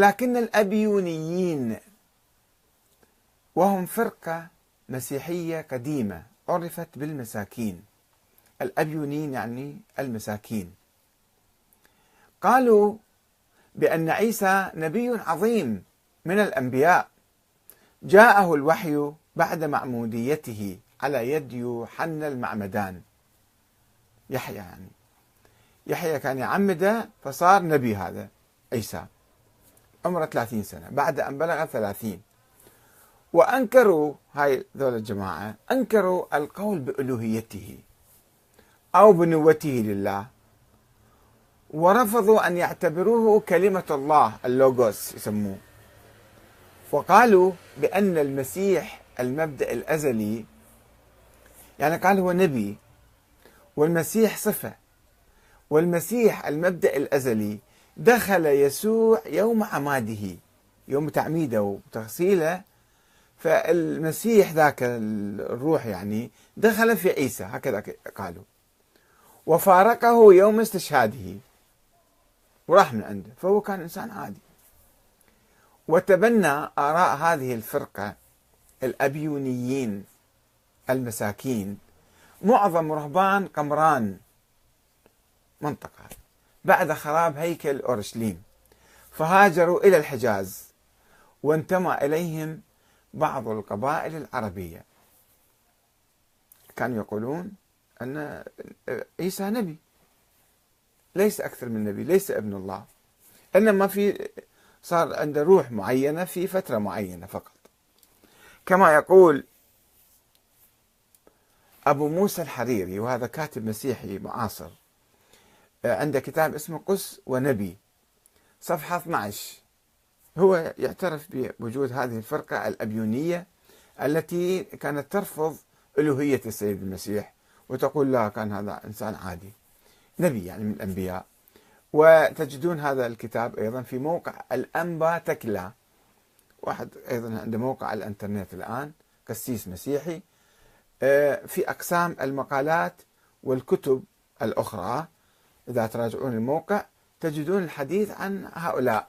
لكن الأبيونيين وهم فرقة مسيحية قديمة عرفت بالمساكين. الأبيونيين يعني المساكين. قالوا بأن عيسى نبي عظيم من الأنبياء. جاءه الوحي بعد معموديته على يد يوحنا المعمدان. يحيى يعني. يحيى كان يعمده فصار نبي هذا عيسى. عمره 30 سنة بعد أن بلغ 30 وأنكروا هاي ذول الجماعة أنكروا القول بألوهيته أو بنوته لله. ورفضوا أن يعتبروه كلمة الله اللوغوس يسموه. وقالوا بأن المسيح المبدأ الأزلي يعني قال هو نبي والمسيح صفة والمسيح المبدأ الأزلي دخل يسوع يوم عماده يوم تعميده وتغسيله. فالمسيح ذاك الروح يعني دخل في عيسى هكذا قالوا. وفارقه يوم استشهاده. وراح من عنده فهو كان إنسان عادي. وتبنى آراء هذه الفرقة الأبيونيين المساكين. معظم رهبان قمران منطقة. بعد خراب هيكل أورشليم. فهاجروا إلى الحجاز وانتمى إليهم بعض القبائل العربية. كانوا يقولون أن عيسى نبي ليس أكثر من نبي ليس ابن الله. إنما في صار عنده روح معينة في فترة معينة فقط. كما يقول أبو موسى الحريري وهذا كاتب مسيحي معاصر عنده كتاب اسمه قس ونبي صفحة 12 هو يعترف بوجود هذه الفرقة الأبيونية التي كانت ترفض ألوهية السيد المسيح وتقول لا كان هذا إنسان عادي نبي يعني من الأنبياء. وتجدون هذا الكتاب أيضا في موقع الأنبا تكلا. واحد أيضا عنده موقع على الإنترنت الآن قسيس مسيحي. آه، في أقسام المقالات والكتب الأخرى. إذا تراجعون الموقع تجدون الحديث عن هؤلاء.